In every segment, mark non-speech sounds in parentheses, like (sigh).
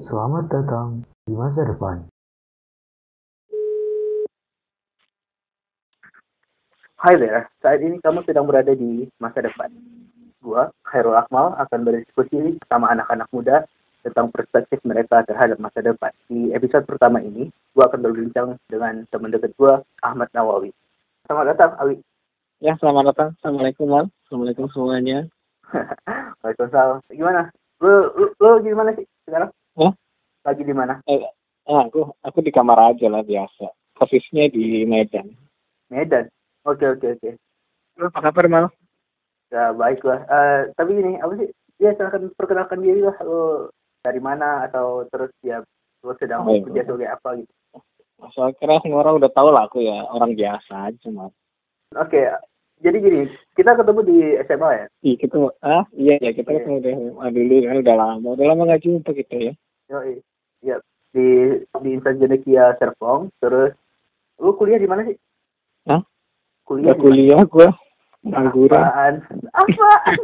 Selamat datang di masa depan. Hai there, saat ini kamu sedang berada di masa depan. Gua, Khairul Akmal, akan berdiskusi bersama anak-anak muda tentang perspektif mereka terhadap masa depan. Di episode pertama ini, gua akan berbincang dengan teman dekat gua, Ahmad Nawawi. Selamat datang, Awi. Ya, selamat datang. Assalamualaikum, Mal. Assalamualaikum semuanya. (laughs) Waalaikumsalam. Gimana? Lu, lu, lu gimana sih sekarang? Hah? Lagi di mana? Ah, aku aku di kamar aja lah biasa. Posisinya di Medan. Medan. Oke, oke, oke. Lu apa kabar, Mal? Ya, baik lah. Eh, tapi ini, apa sih? Ya, silahkan perkenalkan diri lah. Lu dari mana atau terus ya lu sedang Oh, bekerja sebagai apa gitu. Saya kira semua orang udah tahu lah aku ya orang biasa aja. Oke, jadi gini, kita ketemu di SMA ya? Iya, kita ah iya ya kita Iya. ketemu deh ah, dulu kan udah lama. Udah lama nggak jumpa kita ya. Yoi. Ya, di di Insan Jenekia Serpong, terus lu kuliah di mana sih? Hah? Kuliah di mana? kuliah gua pengangguran. Apaan? Apaan?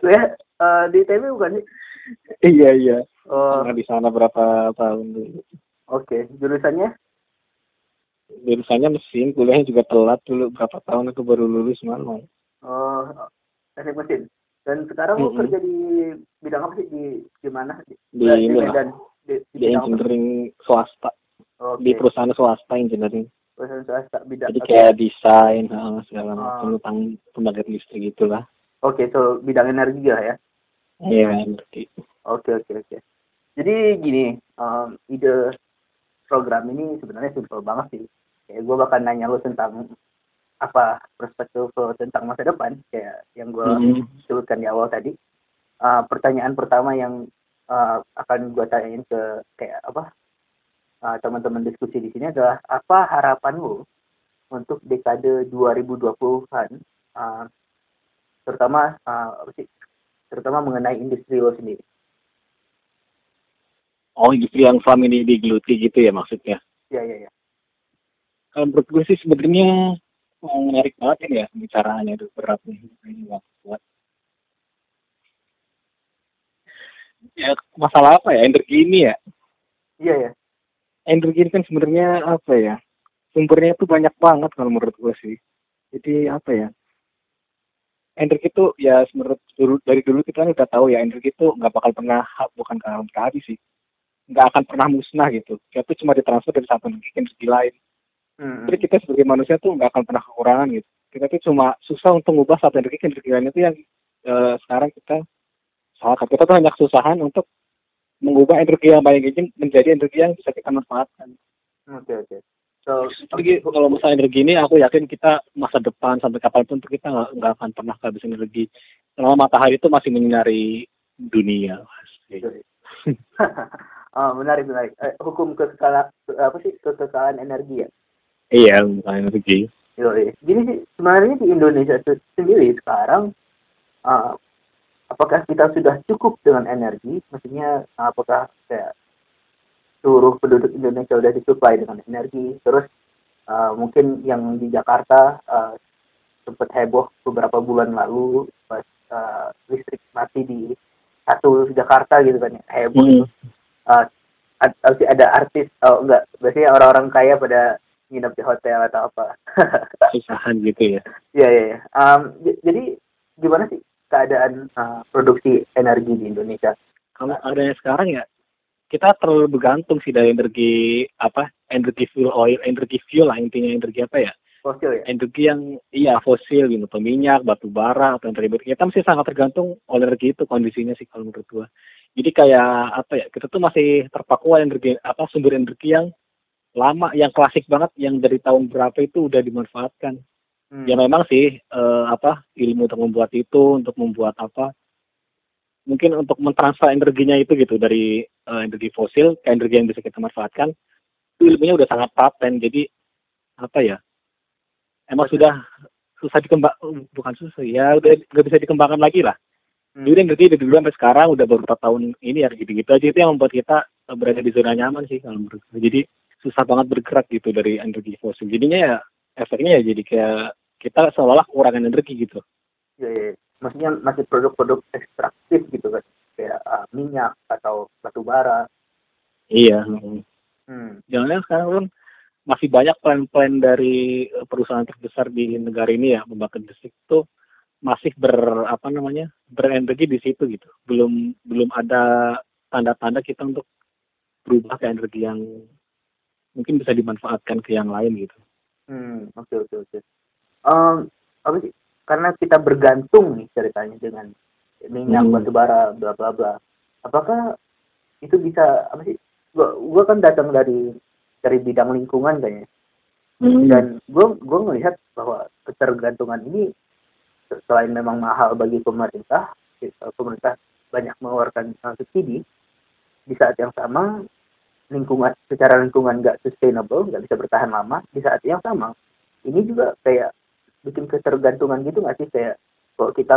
kuliah eh, di ITB bukan sih? Iya, iya. Oh, Pernah di sana berapa tahun dulu. oke. Jurusannya? Jurusannya mesin, kuliahnya juga telat dulu berapa tahun aku baru lulus malah. Oh, teknik mesin. Dan sekarang lu Mm-mm. kerja di bidang apa sih? Di di mana? Di, Di di Medan. Di, di di bidang apa? engineering swasta, Oke. di perusahaan swasta engineering. Perusahaan swasta bidang. Jadi kayak desain ah, segala Ah. macam tentang pembangkit listrik gitulah. Oke, so bidang energi lah ya. Iya, ngerti. Oke oke oke. Jadi gini, um, ide program ini sebenarnya simpel banget sih. Kayak gue bakal nanya lu tentang apa perspektif lu tentang masa depan, kayak yang gue Mhm. sebutkan di awal tadi. Uh, pertanyaan pertama yang uh, akan gue tanyain ke kayak apa uh, teman-teman diskusi di sini adalah apa harapan lu untuk dekade 2020-an, uh, terutama uh, terutama mengenai industri lo sendiri. Oh, industri yang selama ini digeluti gitu ya maksudnya. Ya ya ya. Kalau menurut gue sih sebenarnya menarik banget ini ya pembicaraannya itu berat nih. Ya masalah apa ya energi ini ya? Iya ya. Energi ini kan sebenarnya apa ya? Sumbernya itu banyak banget kalau menurut gue sih. Jadi apa ya? Energi itu ya menurut dulu dari dulu kita kan udah tahu ya energi itu nggak bakal pernah bukan kawan kali sih nggak akan pernah musnah gitu. Dia tuh cuma ditransfer dari satu energi ke energi lain. Hmm. Jadi kita sebagai manusia tuh nggak akan pernah kekurangan gitu. Kita tuh cuma susah untuk mengubah satu energi ke energi lain itu yang eh, sekarang kita salah kita tuh hanya kesusahan untuk mengubah energi yang banyak ini menjadi energi yang bisa kita manfaatkan. Oke oke. So Jadi kalau masalah energi ini aku yakin kita masa depan sampai kapan pun tuh kita nggak nggak akan pernah kehabisan energi. Selama matahari itu masih menyinari dunia. (laughs) oh, menarik menarik. Eh, hukum kekekalan apa sih kekekalan energi ya? Iya, bukan energi. Yoi. Gini sih sebenarnya di Indonesia se- sendiri sekarang uh, apakah kita sudah cukup dengan energi? Maksudnya uh, apakah kayak seluruh penduduk Indonesia sudah disuplai dengan energi? Terus uh, mungkin yang di Jakarta uh, sempat heboh beberapa bulan lalu pas uh, listrik mati di satu Jakarta gitu kan ya heboh Hmm. Uh, ad- pasti ada artis oh enggak biasanya orang-orang kaya pada nginep di hotel atau apa (laughs) Susahan gitu ya. Iya iya. iya. Um, jadi gimana sih keadaan uh, produksi energi di Indonesia? kalau adanya sekarang ya kita terlalu bergantung sih dari energi apa energi fuel oil energi fuel lah intinya energi apa ya Fosil ya? energi yang iya fosil gitu minyak batu bara atau energi baru. kita masih sangat tergantung oleh energi itu kondisinya sih kalau menurut gua jadi kayak apa ya kita tuh masih terpaku energi apa sumber energi yang lama yang klasik banget yang dari tahun berapa itu udah dimanfaatkan Hmm. ya memang sih eh, apa ilmu untuk membuat itu untuk membuat apa mungkin untuk mentransfer energinya itu gitu dari eh, energi fosil ke energi yang bisa kita manfaatkan itu ilmunya udah sangat paten jadi apa ya emang sudah susah dikembang bukan susah ya udah nggak bisa dikembangkan lagi lah Hmm. jadi energi dari dulu sampai sekarang udah beberapa tahun ini ya gitu-gitu aja itu yang membuat kita eh, berada di zona nyaman sih kalau menurut gue. jadi susah banget bergerak gitu dari energi fosil jadinya ya efeknya ya jadi kayak kita seolah-olah kekurangan energi gitu Ya, ya. Maksudnya masih produk-produk ekstraktif gitu kan? Kayak uh, minyak atau batu bara. Iya. Hmm. Jangan sekarang kan masih banyak plan-plan dari eh, perusahaan terbesar di negara ini ya pembangkit listrik itu masih ber apa namanya berenergi di situ gitu belum belum ada tanda-tanda kita untuk berubah ke energi yang mungkin bisa dimanfaatkan ke yang lain gitu Hmm, oke oke oke. Em, apa sih? Karena kita bergantung nih ceritanya dengan minyak, Hmm. batu bara, bla bla bla. Apakah itu bisa apa sih? Gua, gua kan datang dari dari bidang lingkungan kayaknya. Dan gua gua melihat bahwa ketergantungan ini selain memang mahal bagi pemerintah, eh, pemerintah banyak mengeluarkan subsidi di saat yang sama lingkungan secara lingkungan nggak sustainable nggak bisa bertahan lama di saat yang sama ini juga kayak bikin ketergantungan gitu nggak sih? Kayak kalau kita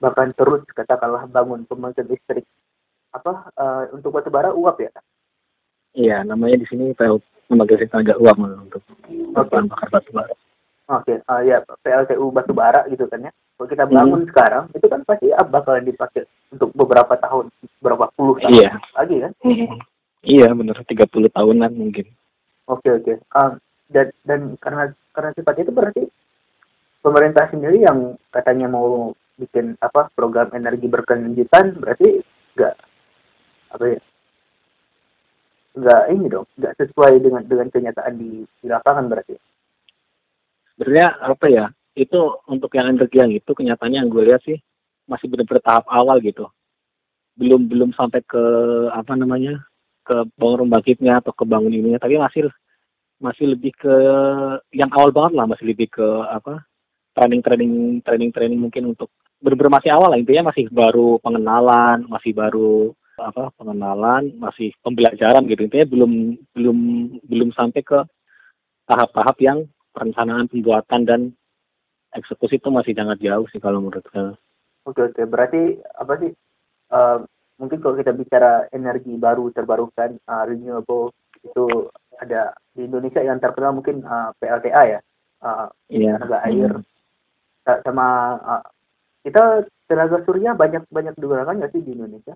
bahkan terus katakanlah bangun pembangkit listrik apa eh, untuk batu bara uap ya iya namanya di sini PL lembaga tenaga uang untuk bahan bakar batu bara. Oke eh, ya PLTU batu bara gitu kan ya. Kalau kita bangun sekarang itu kan pasti ah, bakalan dipakai untuk beberapa tahun beberapa puluh tahun Iya. lagi kan? (laughs) Iya benar 30 tahunan mungkin. Oke oke. Um, dan dan karena karena sifat itu berarti pemerintah sendiri yang katanya mau bikin apa program energi berkelanjutan berarti nggak apa ya nggak ini dong nggak sesuai dengan dengan kenyataan di, di lapangan berarti. sebenarnya apa ya itu untuk yang energi yang itu kenyataannya yang gue lihat sih masih benar-benar tahap awal gitu belum belum sampai ke apa namanya ke bangun pembangkitnya atau ke bangun ininya tapi masih masih lebih ke yang awal banget lah masih lebih ke apa training training training training mungkin untuk benar-benar masih awal lah intinya masih baru pengenalan masih baru apa pengenalan masih pembelajaran gitu intinya belum belum belum sampai ke tahap-tahap yang perencanaan pembuatan dan eksekusi itu masih sangat jauh sih kalau menurut saya. Oke oke berarti apa sih uh, mungkin kalau kita bicara energi baru terbarukan uh, renewable itu ada di Indonesia yang terkenal mungkin uh, PLTA ya uh, Iya. tenaga air Sa- sama uh, kita tenaga surya banyak banyak digunakan nggak sih di Indonesia?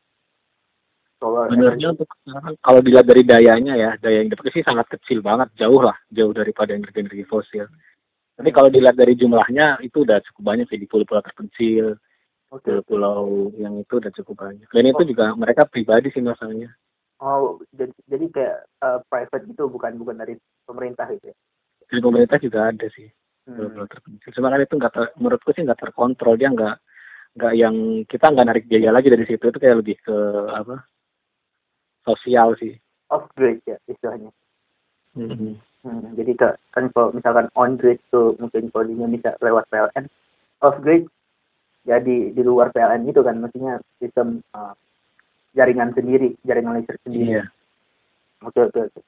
Sebenarnya untuk sekarang kalau dilihat dari dayanya ya, daya yang dipakai sih sangat kecil banget, jauh lah, jauh daripada energi-energi fosil. Tapi kalau dilihat dari jumlahnya itu udah cukup banyak sih di pulau-pulau terpencil, pulau-pulau yang itu udah cukup banyak. Dan itu juga mereka pribadi sih masalahnya. Oh jadi, jadi kayak uh, private gitu bukan bukan dari pemerintah gitu ya? Dari pemerintah juga ada sih Hmm. pulau-pulau terpencil. Cuma kan itu nggak ter, menurutku sih nggak terkontrol dia nggak nggak yang kita nggak narik biaya lagi dari situ itu kayak lebih ke apa sosial sih. Off grid ya istilahnya. Mhm. Hmm, jadi kan kalau misalkan on grid tuh mungkin kalau di Indonesia lewat PLN, off grid jadi di luar PLN itu kan maksudnya sistem uh, jaringan sendiri, jaringan listrik sendiri. Iya. Oke oke oke.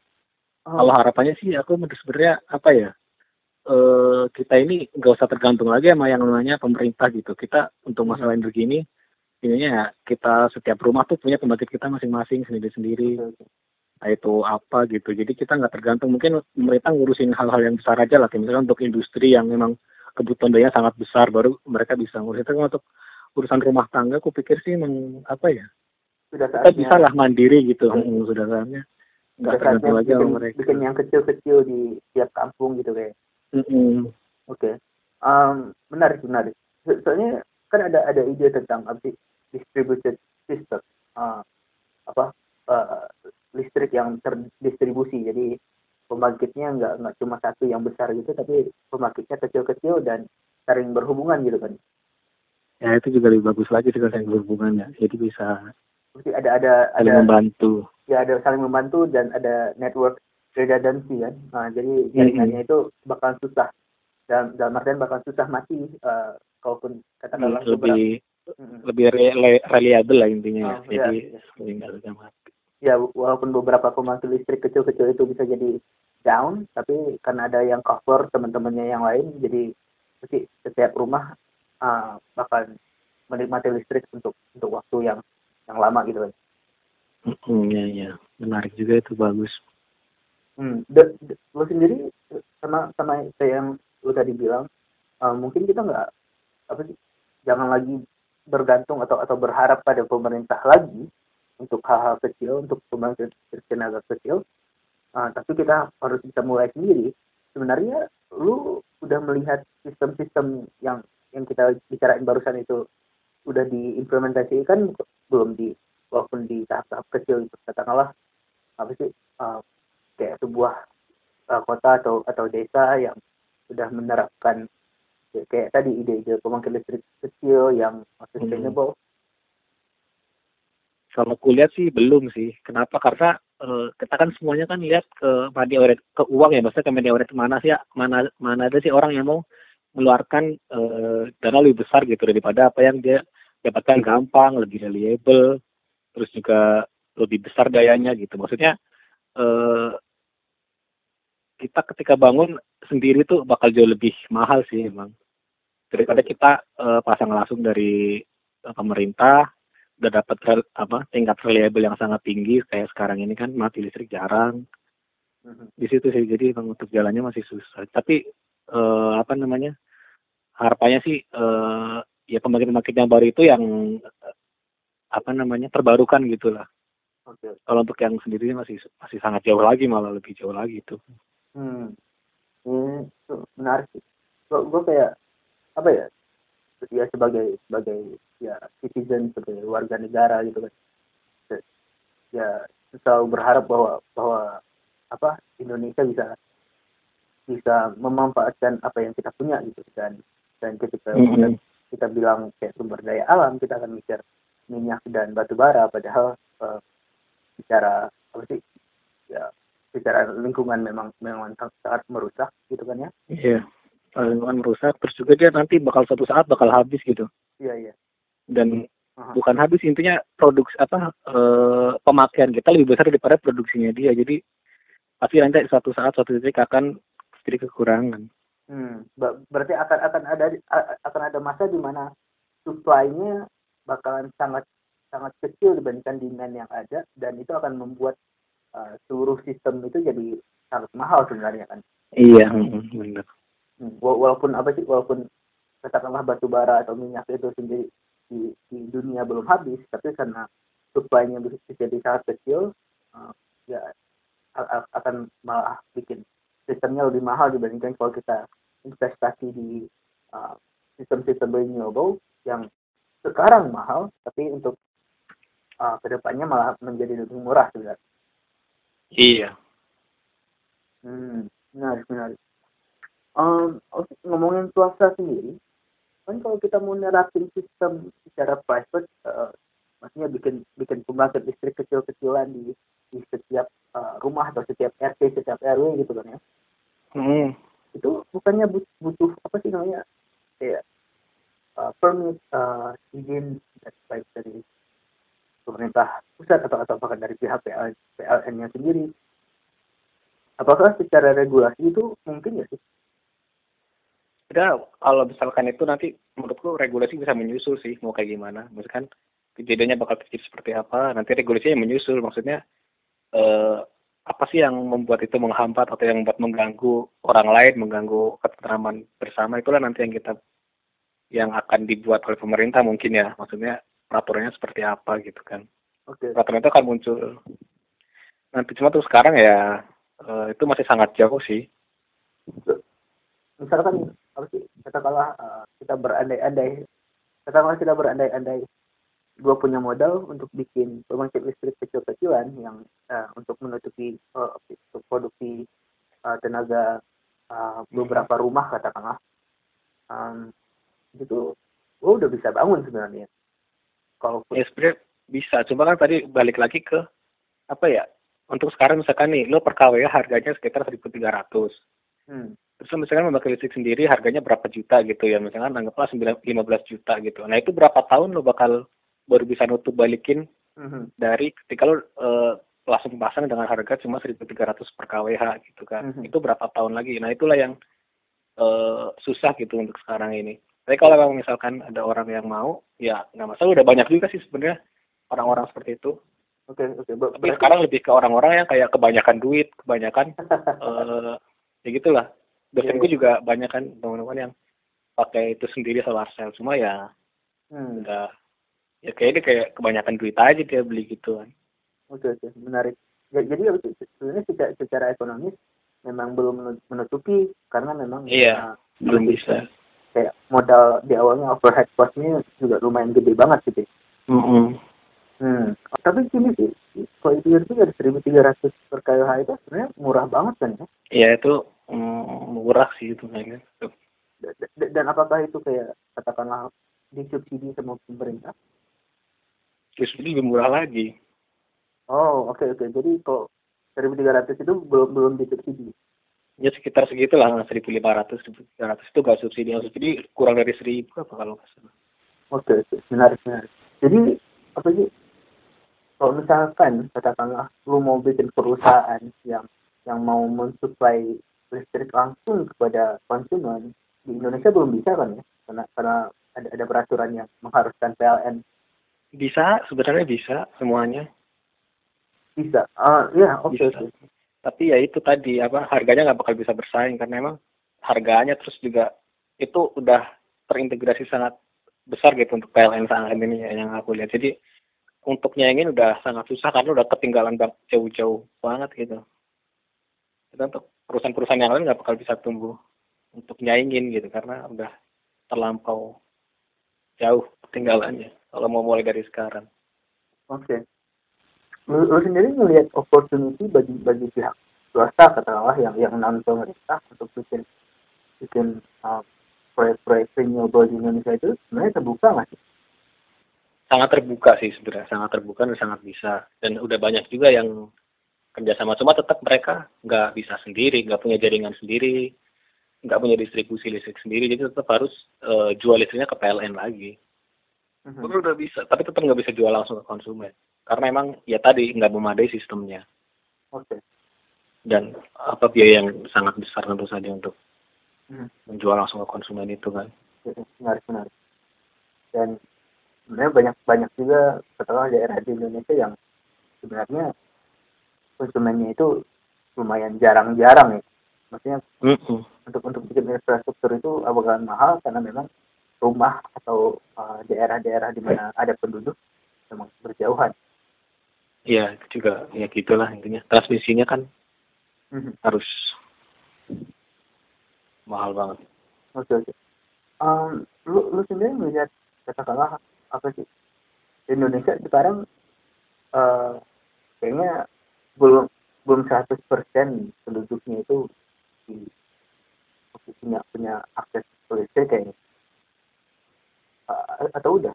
Oh, Kalau harapannya sih aku sebenarnya apa ya? eh kita ini nggak usah tergantung lagi sama yang namanya pemerintah gitu. Kita untuk masalah energi ini ininya ya kita setiap rumah tuh punya pembangkit kita masing-masing sendiri-sendiri. Nah, itu apa gitu. Jadi kita nggak tergantung. Mungkin pemerintah ngurusin hal-hal yang besar aja lah. Kayak misalnya untuk industri yang memang kebutuhan daya sangat besar baru mereka bisa ngurus. Tapi untuk urusan rumah tangga, aku pikir sih memang apa ya? Sudah Kita saatnya bisa lah mandiri gitu. Hmm, sudah saatnya nggak tergantung lagi sama bikin, mereka. bikin yang kecil-kecil di tiap kampung gitu kayak. Mm-mm. Oke. Um, menarik menarik. So- Soalnya kan ada ada ide tentang apa sih distributed system. Uh, apa uh, listrik yang terdistribusi. Jadi pembangkitnya nggak nggak cuma satu yang besar gitu, tapi pembangkitnya kecil-kecil dan saling berhubungan gitu kan. Ya itu juga lebih bagus lagi sih kalau yang berhubungannya. Jadi bisa Jadi ada ada saling ada membantu. ya ada saling membantu dan ada network redundancy kan. Nah, jadi jaringannya itu bakal susah dalam dalam artian bakal susah mati uh, kalaupun katakanlah beberapa- lebih. Lebih re- reliable lah intinya. Oh, ya. Jadi iya. lebih nggak bisa mati. ya walaupun beberapa pembangkit listrik kecil-kecil itu bisa jadi down tapi karena ada yang cover teman-temannya yang lain jadi pasti setiap rumah uh, bakal menikmati listrik untuk untuk waktu yang yang lama gitu kan. Hmm, ya, ya. Menarik juga itu bagus. Hmm. Da- da- lo sendiri sama sama kayak yang lo tadi bilang uh, mungkin kita nggak apa sih jangan lagi bergantung atau atau berharap pada pemerintah lagi untuk hal-hal kecil untuk pembangkit tenaga kecil. Uh, tapi kita harus bisa mulai sendiri. Sebenarnya lu udah melihat sistem-sistem yang yang kita bicarain barusan itu udah diimplementasikan belum di walaupun di tahap-tahap kecil itu katakanlah apa sih uh, kayak sebuah uh, kota atau atau desa yang sudah menerapkan kayak, tadi ide-ide pembangkit listrik kecil yang sustainable. Hmm. Kalau kuliah sih belum sih. Kenapa? Karena uh, kita kan semuanya kan lihat ke money oret ke uang ya, maksudnya ke money oret mana sih mana mana ada sih orang yang mau mengeluarkan uh, dana lebih besar gitu daripada apa yang dia dapatkan gampang, lebih reliable, terus juga lebih besar dayanya gitu. Maksudnya uh, kita ketika bangun sendiri tuh bakal jauh lebih mahal sih emang daripada kita uh, pasang langsung dari uh, pemerintah udah dapat apa tingkat reliable yang sangat tinggi kayak sekarang ini kan mati listrik jarang. Mm-hmm. di situ sih jadi untuk jalannya masih susah. Tapi uh, apa namanya harapannya sih uh, ya pembangkit-pembangkit yang baru itu yang uh, apa namanya terbarukan gitulah okay. kalau untuk yang sendiri masih masih sangat jauh lagi malah lebih jauh lagi itu hmm. Ini menarik gue kayak apa ya ya sebagai sebagai ya citizen sebagai warga negara gitu kan ya selalu berharap bahwa bahwa apa Indonesia bisa bisa memanfaatkan apa yang kita punya gitu dan dan ketika mm -hmm. kita bilang kayak sumber daya alam kita akan mikir minyak dan batu bara padahal uh, bicara apa sih ya secara lingkungan memang memang sangat merusak gitu kan ya iya yeah. Lingkungan merusak terus juga dia nanti bakal suatu saat bakal habis gitu. Iya iya. Dan uh-huh. bukan habis intinya produksi apa e, pemakaian kita lebih besar daripada produksinya dia. Jadi pasti nanti suatu saat suatu titik akan sedikit kekurangan. Hmm. berarti akan akan ada akan ada masa di mana supply-nya bakalan sangat sangat kecil dibandingkan demand yang ada dan itu akan membuat uh, seluruh sistem itu jadi sangat mahal sebenarnya kan? Iya hmm, benar walaupun apa sih walaupun katakanlah batu bara atau minyak itu sendiri di, di dunia belum habis tapi karena supply-nya bisa jadi sangat kecil uh, ya akan malah bikin sistemnya lebih mahal dibandingkan kalau kita investasi di uh, sistem-sistem renewable yang sekarang mahal tapi untuk uh, ke depannya malah menjadi lebih murah sebenarnya Iya. Hmm, menarik, menarik. Um, ngomongin swasta sendiri, kan kalau kita mau nerapin sistem secara private, uh, maksudnya bikin bikin pembangkit listrik kecil-kecilan di di setiap uh, rumah atau setiap RT, setiap RW gitu kan ya. Hmm. Itu bukannya butuh apa sih namanya kayak uh, permit, uh, izin baik dari pemerintah pusat atau atau bahkan dari pihak PL, PLN-nya sendiri. Apakah secara regulasi itu mungkin ya sih? Ya, kalau misalkan itu nanti menurutku regulasi bisa menyusul sih mau kayak gimana. Misalkan kejadiannya bakal terjadi seperti apa, nanti regulasinya menyusul. Maksudnya eh, apa sih yang membuat itu menghambat atau yang membuat mengganggu orang lain, mengganggu ketentraman bersama itulah nanti yang kita yang akan dibuat oleh pemerintah mungkin ya. Maksudnya peraturannya seperti apa gitu kan okay. peraturan itu akan muncul nanti cuma tuh sekarang ya uh, itu masih sangat jauh sih misalkan apa sih katakanlah uh, kita berandai-andai. Katakanlah kita berandai-andai. Gue punya modal untuk bikin pembangkit listrik kecil-kecilan yang uh, untuk menutupi uh, untuk produksi uh, tenaga uh, beberapa rumah katakanlah. Um, itu gue udah bisa bangun sebenarnya. Kalau ya sebenarnya bisa. Cuma kan tadi balik lagi ke apa ya untuk sekarang misalkan nih lo per KW harganya sekitar 1.300 hmm. terus misalkan memakai listrik sendiri harganya berapa juta gitu ya misalkan anggaplah 9, 15 juta gitu nah itu berapa tahun lo bakal baru bisa nutup balikin hmm. dari ketika lo uh, langsung pasang dengan harga cuma 1.300 per KWH gitu kan hmm. itu berapa tahun lagi nah itulah yang uh, susah gitu untuk sekarang ini tapi kalau memang misalkan ada orang yang mau, ya nggak masalah. Udah banyak juga sih sebenarnya orang-orang seperti itu. Oke, okay, oke. Okay. Tapi sekarang lebih ke orang-orang yang kayak kebanyakan duit, kebanyakan uh, (laughs) ya gitulah. Dosenku yeah, yeah. juga banyak kan teman-teman yang pakai itu sendiri solar cell. Cuma ya hmm. udah ya kayaknya kayak kebanyakan duit aja dia beli gitu kan oke oke menarik ya, jadi sebenarnya secara, secara ekonomis memang belum menutupi karena memang iya uh, belum bisa kayak modal di awalnya overhead costnya juga lumayan gede banget gitu mm -hmm. hmm tapi gini sih kalau itu itu dari seribu tiga ratus per KWH itu sebenarnya murah banget kan ya iya itu murah sih itu kayaknya dan apakah itu kayak katakanlah disubsidi sama pemerintah? Disubsidi lebih murah lagi. Oh oke okay, oke okay. jadi kok 1.300 itu belum belum disubsidi? Ya sekitar segitulah 1.500 1.300 itu gak subsidi. Yang subsidi kurang dari 1.000 apa kalau nggak salah. Oke okay, okay. menarik menarik. Jadi apa sih? Kalau misalkan katakanlah lu mau bikin perusahaan yang yang mau mensuplai listrik langsung kepada konsumen di Indonesia belum bisa kan ya? Karena karena ada ada peraturan yang mengharuskan PLN bisa sebenarnya bisa semuanya. Bisa. Uh, ya oke okay, okay. tapi ya itu tadi apa harganya nggak bakal bisa bersaing karena emang harganya terus juga itu udah terintegrasi sangat besar gitu untuk PLN saat ini yang aku lihat. Jadi untuk nyaingin udah sangat susah karena udah ketinggalan jauh-jauh banget gitu. Dan untuk perusahaan-perusahaan yang lain nggak bakal bisa tumbuh untuk nyaingin gitu karena udah terlampau jauh ketinggalannya kalau mau mulai dari sekarang. Oke. Okay. Lu, sendiri melihat opportunity bagi bagi pihak swasta katakanlah yang yang non pemerintah untuk bikin bikin uh, proyek-proyek renewable di Indonesia itu sebenarnya terbuka nggak sih? Sangat terbuka sih sebenarnya, sangat terbuka dan sangat bisa. Dan udah banyak juga yang kerjasama. Cuma tetap mereka nggak bisa sendiri, nggak punya jaringan sendiri, nggak punya distribusi listrik sendiri. Jadi tetap harus uh, jual listriknya ke PLN lagi. Mm-hmm. udah bisa tapi tetap nggak bisa jual langsung ke konsumen. Karena emang ya tadi nggak memadai sistemnya. Oke. Okay. dan apa biaya yang sangat besar tentu saja untuk mm-hmm. menjual langsung ke konsumen itu kan. Menarik menarik. Dan sebenarnya banyak banyak juga setelah daerah di Indonesia yang sebenarnya konsumennya itu lumayan jarang-jarang ya maksudnya mm-hmm. untuk untuk bikin infrastruktur itu agak mahal karena memang rumah atau uh, daerah-daerah di mana ada penduduk memang berjauhan. Iya, juga ya gitulah intinya. Transmisinya kan mm-hmm. harus mahal banget. Oke okay, oke. Okay. Um, lu lu sendiri melihat katakanlah apa sih Indonesia sekarang uh, kayaknya belum belum 100% penduduknya itu punya punya akses listrik kayaknya. Uh, atau udah?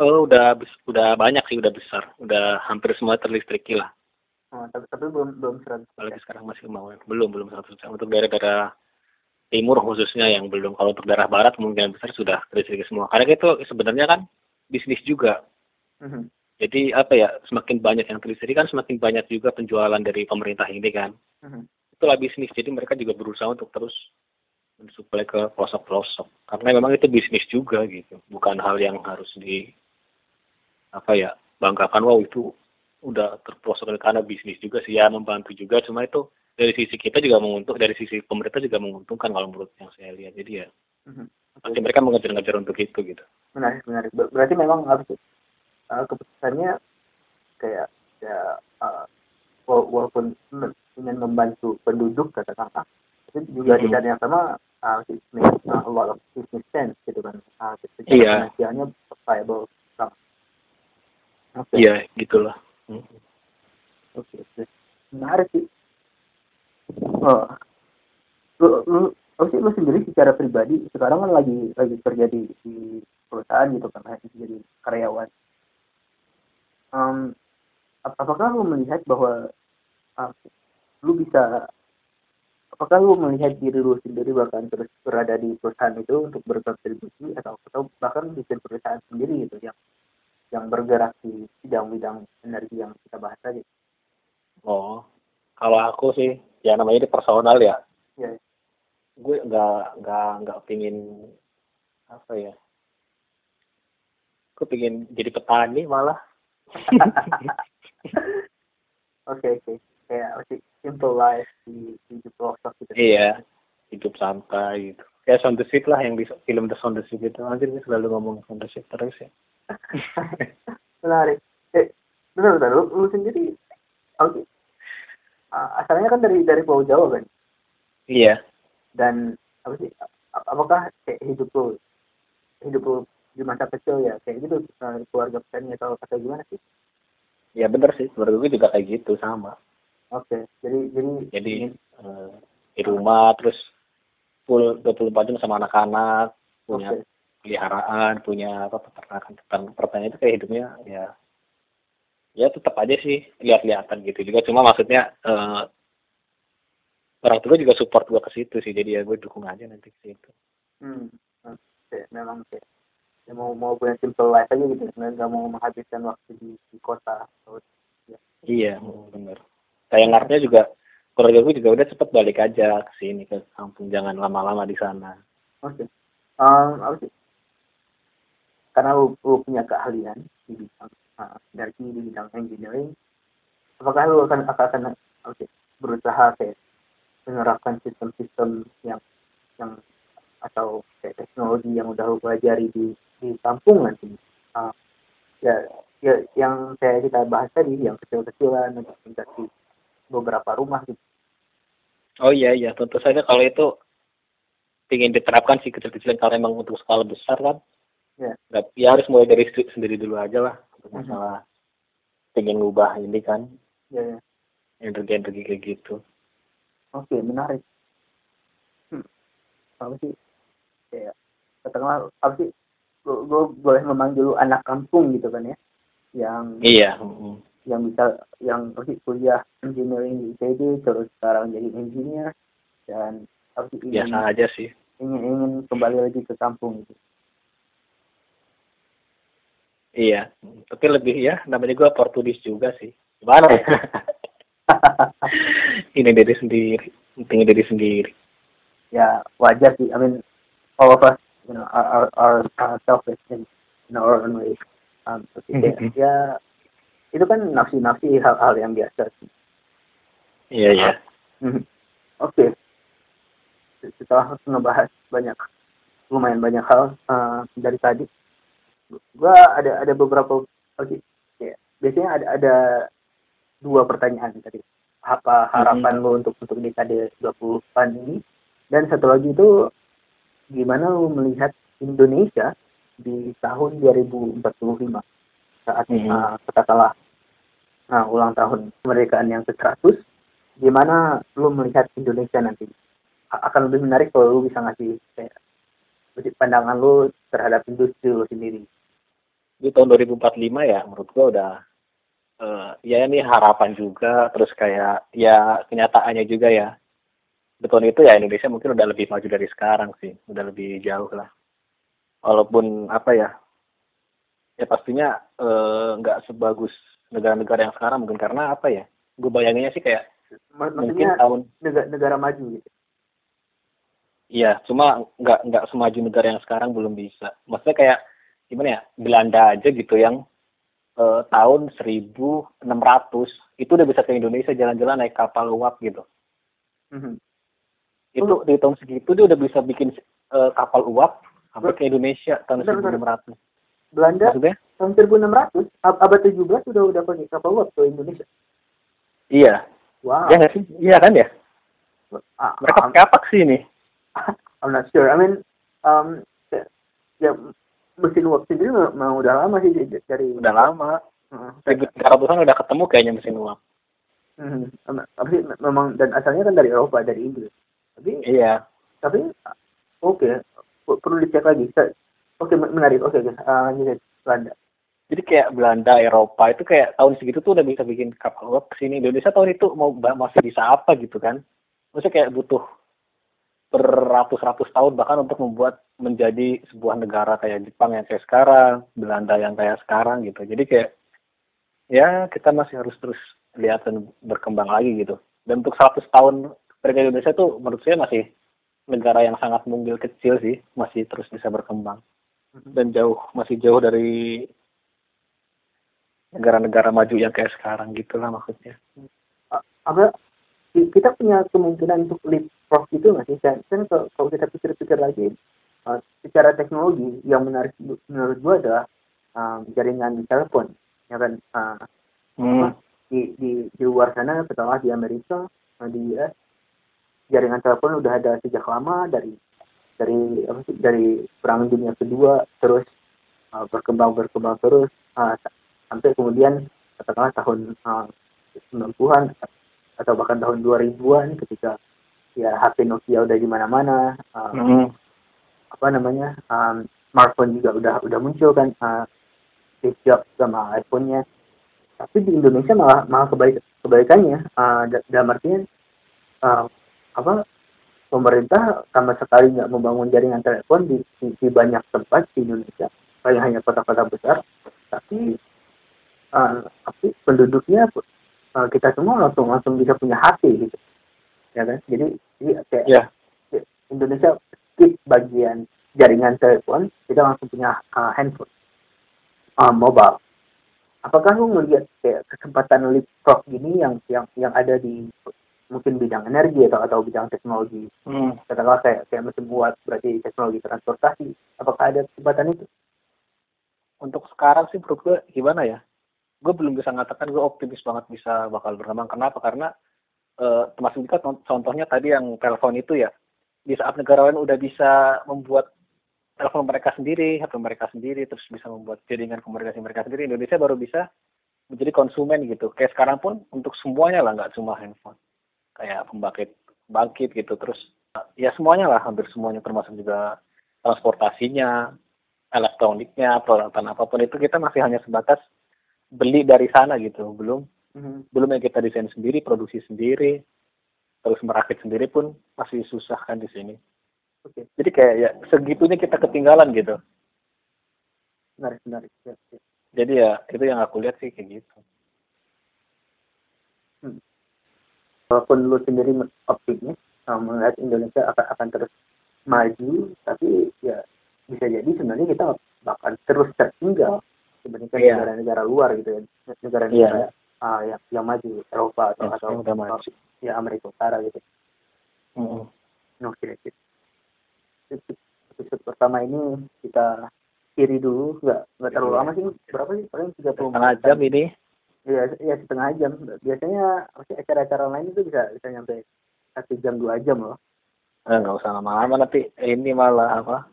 Oh udah udah banyak sih udah besar. Udah hampir semua terlistriki lah. Oh, tapi, tapi belum belum seratus apalagi sekarang masih mau belum belum seratus untuk daerah-daerah timur khususnya yang belum. Kalau untuk daerah barat kemungkinan besar sudah terlistriki semua. Karena itu sebenarnya kan bisnis juga. Mm -hmm. Jadi apa ya semakin banyak yang terlistriki kan semakin banyak juga penjualan dari pemerintah ini kan. Mm -hmm itulah bisnis jadi mereka juga berusaha untuk terus mensuplai ke pelosok-pelosok. Karena memang itu bisnis juga gitu bukan hal yang harus di apa ya banggakan. Wow itu udah terpelosok karena bisnis juga sih. Ya membantu juga cuma itu dari sisi kita juga menguntung dari sisi pemerintah juga menguntungkan kalau menurut yang saya lihat. Jadi ya mm-hmm. pasti mereka mengejar-ngejar untuk itu gitu. Menarik menarik. Berarti memang harus uh, keputusannya kayak ya uh, walaupun ingin membantu penduduk katakanlah itu juga mm-hmm. di yang sama uh, it makes a lot of business sense gitu kan. Uh, iya. Finansialnya viable sama. Okay. iya gitulah. Oke okay, menarik sih. Oh. lu, lu, lu, sih, lu sendiri secara pribadi sekarang kan lagi lagi kerja di, di perusahaan gitu kan jadi karyawan um, apakah lu melihat bahwa uh, lu bisa apakah lu melihat diri lu sendiri bahkan terus berada di perusahaan itu untuk berkontribusi atau atau bahkan bikin perusahaan sendiri gitu yang yang bergerak di bidang-bidang energi yang kita bahas tadi. Oh, kalau aku sih ya namanya di personal ya. Ya. Gue nggak nggak nggak pingin apa ya. Gue pingin jadi petani malah. Oke oke. Kayak masih simple life di, hidup pelosok gitu. Iya hidup santai gitu. Kayak Sound the Ship lah yang di film The Sound the Ship itu. Nanti dia selalu ngomong Sound the Ship terus ya. (laughs) Menarik. Eh benar benar lu, lu sendiri oke. Ah, asalnya kan dari dari Pulau Jawa kan? Iya. Dan apa sih apakah kayak hidup lu hidup lu di masa kecil ya kayak gitu keluarga petani atau atau gimana sih? Ya bener sih menurut gue juga kayak gitu sama. Oke jadi jadi jadi eh, di rumah terus full 24 jam sama anak-anak punya Oke. peliharaan punya apa peternakan peternakan itu kayak hidupnya ya ya tetap aja sih lihat-lihatan gitu juga. Cuma maksudnya eh, orang tua juga support gue ke situ sih jadi ya gue dukung aja nanti ke situ. Hmm, oke, memang kayak ya mau mau punya simple life aja gitu nggak nggak mau menghabiskan waktu di, di kota atau iya bener kayak ngarepnya juga keluarga gue juga udah cepet balik aja ke sini ke kampung jangan lama-lama di sana Oke. Um, apa sih? Karena lu, lu punya keahlian di bidang uh, dari di bidang engineering, apakah lu akan akan, akan sih, berusaha kayak menerapkan sistem-sistem yang yang atau kayak teknologi yang udah lu pelajari di di kampung nanti? Uh, ya, ya yang kayak kita bahas tadi, yang kecil-kecilan untuk di beberapa rumah gitu. Oh iya iya tentu saja kalau itu ingin diterapkan sih kecil-kecilan kalau emang untuk skala besar kan Ya. nggak ya harus mulai dari stu- sendiri dulu aja lah untuk Mhm. masalah ingin ngubah ini kan Ya, ya. energi-energi kayak gitu Oke, menarik. Hmm. Apa sih? Kayak katakanlah apa sih? Gue boleh memanggil lu anak kampung gitu kan ya? Yang iya yang bisa yang sih kuliah engineering di ITB terus sekarang jadi engineer dan apa sih ingin biasa aja sih ingin ingin kembali lagi ke kampung gitu. iya tapi lebih ya namanya gue Portugis juga sih gimana ya (laughs) ini diri sendiri penting diri sendiri ya wajar sih. I mean all of us you know are are, are, selfish in, in our own way. Um, kayak, Mhm. ya itu kan nafsi-nafsi hal-hal yang biasa iya iya Mhm. Oke. Setelah ngebahas banyak, lumayan banyak hal uh, dari tadi, gua ada ada beberapa, oke, kayak biasanya ada ada dua pertanyaan tadi. Apa harapan lo untuk untuk dekade 20-an ini? Dan satu lagi itu gimana lo melihat Indonesia di tahun 2045 saat Mhm. uh, katakanlah nah, ulang tahun kemerdekaan yang ke-100 gimana lu melihat Indonesia nanti A- akan lebih menarik kalau lu bisa ngasih kayak pandangan lu terhadap industri lu sendiri di tahun 2045 ya menurut gua udah eh, ya ini harapan juga terus kayak ya kenyataannya juga ya tahun itu ya Indonesia mungkin udah lebih maju dari sekarang sih udah lebih jauh lah walaupun apa ya ya pastinya eh, nggak sebagus negara-negara yang sekarang mungkin karena apa ya gue bayanginnya sih kayak Ma- mungkin maksudnya tahun negara, negara maju gitu Iya, cuma nggak nggak semaju negara yang sekarang belum bisa. Maksudnya kayak gimana ya? Belanda aja gitu yang eh, tahun 1600 itu udah bisa ke Indonesia jalan-jalan naik kapal uap gitu. Mhm. Itu di tahun segitu dia udah bisa bikin eh, kapal uap sampai ke Indonesia tahun Bentar, 1600. Belanda Maksudnya? tahun 1600 ab- abad 17 sudah udah pakai kapal uap ke Indonesia Iya. wow nggak sih? Iya kan ya? Ah, Mereka ah, pakai apa sih ini? (laughs) I'm not sure. I mean, um, ya, ya mesin uap sendiri memang udah lama sih dari Udah lama. Heeh. 1300-an udah ketemu kayaknya mesin uap. Hmm, apa sih memang dan asalnya kan dari Eropa dari Inggris. Tapi Iya. tapi oke per- perlu dicek lagi. Oke men- menarik. Oke guys, uh, Belanda. Jadi kayak Belanda, Eropa itu kayak tahun segitu tuh udah bisa bikin kapal uap ke sini. Indonesia tahun itu mau masih bisa apa gitu kan? Maksudnya kayak butuh beratus-ratus tahun bahkan untuk membuat menjadi sebuah negara kayak Jepang yang kayak sekarang, Belanda yang kayak sekarang gitu. Jadi kayak ya kita masih harus terus lihat dan berkembang lagi gitu. Dan untuk 100 tahun mereka Indonesia tuh menurut saya masih negara yang sangat mungil kecil sih, masih terus bisa berkembang dan jauh masih jauh dari negara-negara maju yang kayak sekarang gitulah maksudnya. Apa ki- kita punya kemungkinan untuk leapfrog itu nggak sih? Kan kalau kita pikir-pikir lagi, uh, secara teknologi yang menarik menurut gua adalah um, jaringan telepon ya kan uh, Hmm. di di di luar sana pertama di Amerika di US jaringan telepon udah ada sejak lama dari dari apa sih dari perang dunia kedua terus uh, berkembang berkembang terus uh, sa- sampai kemudian katakanlah tahun uh, 90-an atau bahkan tahun 2000-an ketika ya HP Nokia udah di mana-mana uh, Hmm. apa namanya um, smartphone juga udah udah muncul kan uh, Steve Jobs sama iPhone-nya tapi di Indonesia malah malah kebalik kebalikannya uh, da- dalam artian uh, apa pemerintah sama sekali nggak membangun jaringan telepon di, di, di banyak tempat di Indonesia. Paling hanya kota-kota besar. Tapi uh, tapi penduduknya uh, kita semua langsung langsung bisa punya HP gitu. Ya kan? Jadi, jadi kayak Ya. Indonesia skip bagian jaringan telepon kita langsung punya uh, handphone. Uh, mobile. Apakah lu melihat kayak kesempatan leapfrog gini yang yang yang ada di mungkin bidang energi atau atau bidang teknologi Hmm. katakanlah kayak kayak mesin buat berarti teknologi transportasi apakah ada kesempatan itu Untuk sekarang sih menurut gue gimana ya? Gue belum bisa mengatakan gue optimis banget bisa bakal berkembang. Kenapa? Karena eh, termasuk juga con- contohnya tadi yang telepon itu ya. Di saat negara lain udah bisa membuat telepon mereka sendiri, HP mereka sendiri, terus bisa membuat jaringan komunikasi mereka sendiri, Indonesia baru bisa menjadi konsumen gitu. Kayak sekarang pun untuk semuanya lah, nggak cuma handphone. Kayak pembangkit, bangkit gitu. Terus ya semuanya lah, hampir semuanya termasuk juga transportasinya, elektroniknya, peralatan apa pun itu kita masih hanya sebatas beli dari sana gitu. Belum belum yang kita desain sendiri, produksi sendiri, terus merakit sendiri pun masih susah kan di sini. Oke. Jadi kayak ya segitunya kita ketinggalan gitu. menarik menarik ya, ya. Jadi ya itu yang aku lihat sih kayak gitu. Walaupun lu sendiri optimis uh, melihat Indonesia akan akan terus maju tapi ya bisa jadi sebenarnya kita bakal terus tertinggal dibandingkan Iya. negara-negara luar gitu ya negara-negara uh, yang yang maju Eropa atau Yang atau udah maju. ya Amerika Utara gitu Mm-mm. no kira-kira episode pertama ini kita kiri dulu nggak nggak terlalu Iya. lama sih berapa sih paling tiga puluh Setengah jam ini. Iya, ya setengah jam. Biasanya acara-acara lain itu bisa bisa nyampe satu jam dua jam loh. Eh, nggak usah lama-lama nanti ini malah apa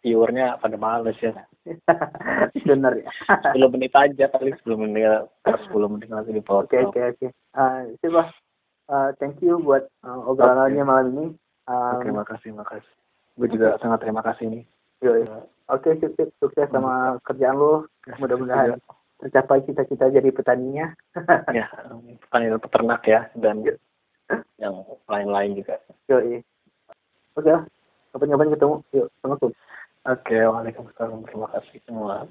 viewernya pada males ya. (laughs) Bener ya. 10 menit aja paling 10 menit 10 menit nanti Oke dipotong. oke oke. Ah, itu bah. Ah, thank you buat ah, obrolannya malam ini. Um, Oke, makasih, makasih. Gue juga sangat terima kasih nih. Oke, sip, sip. sukses sama kerjaan lo. Mudah-mudahan tercapai cita-cita jadi petaninya. (laughs) ya, pertanyaan peternak ya dan yang lain-lain juga. Yoi. Oke lah. Kapan-kapan ketemu. Yuk, Assalamualaikum. Oke, waalaikumsalam. Terima kasih semua.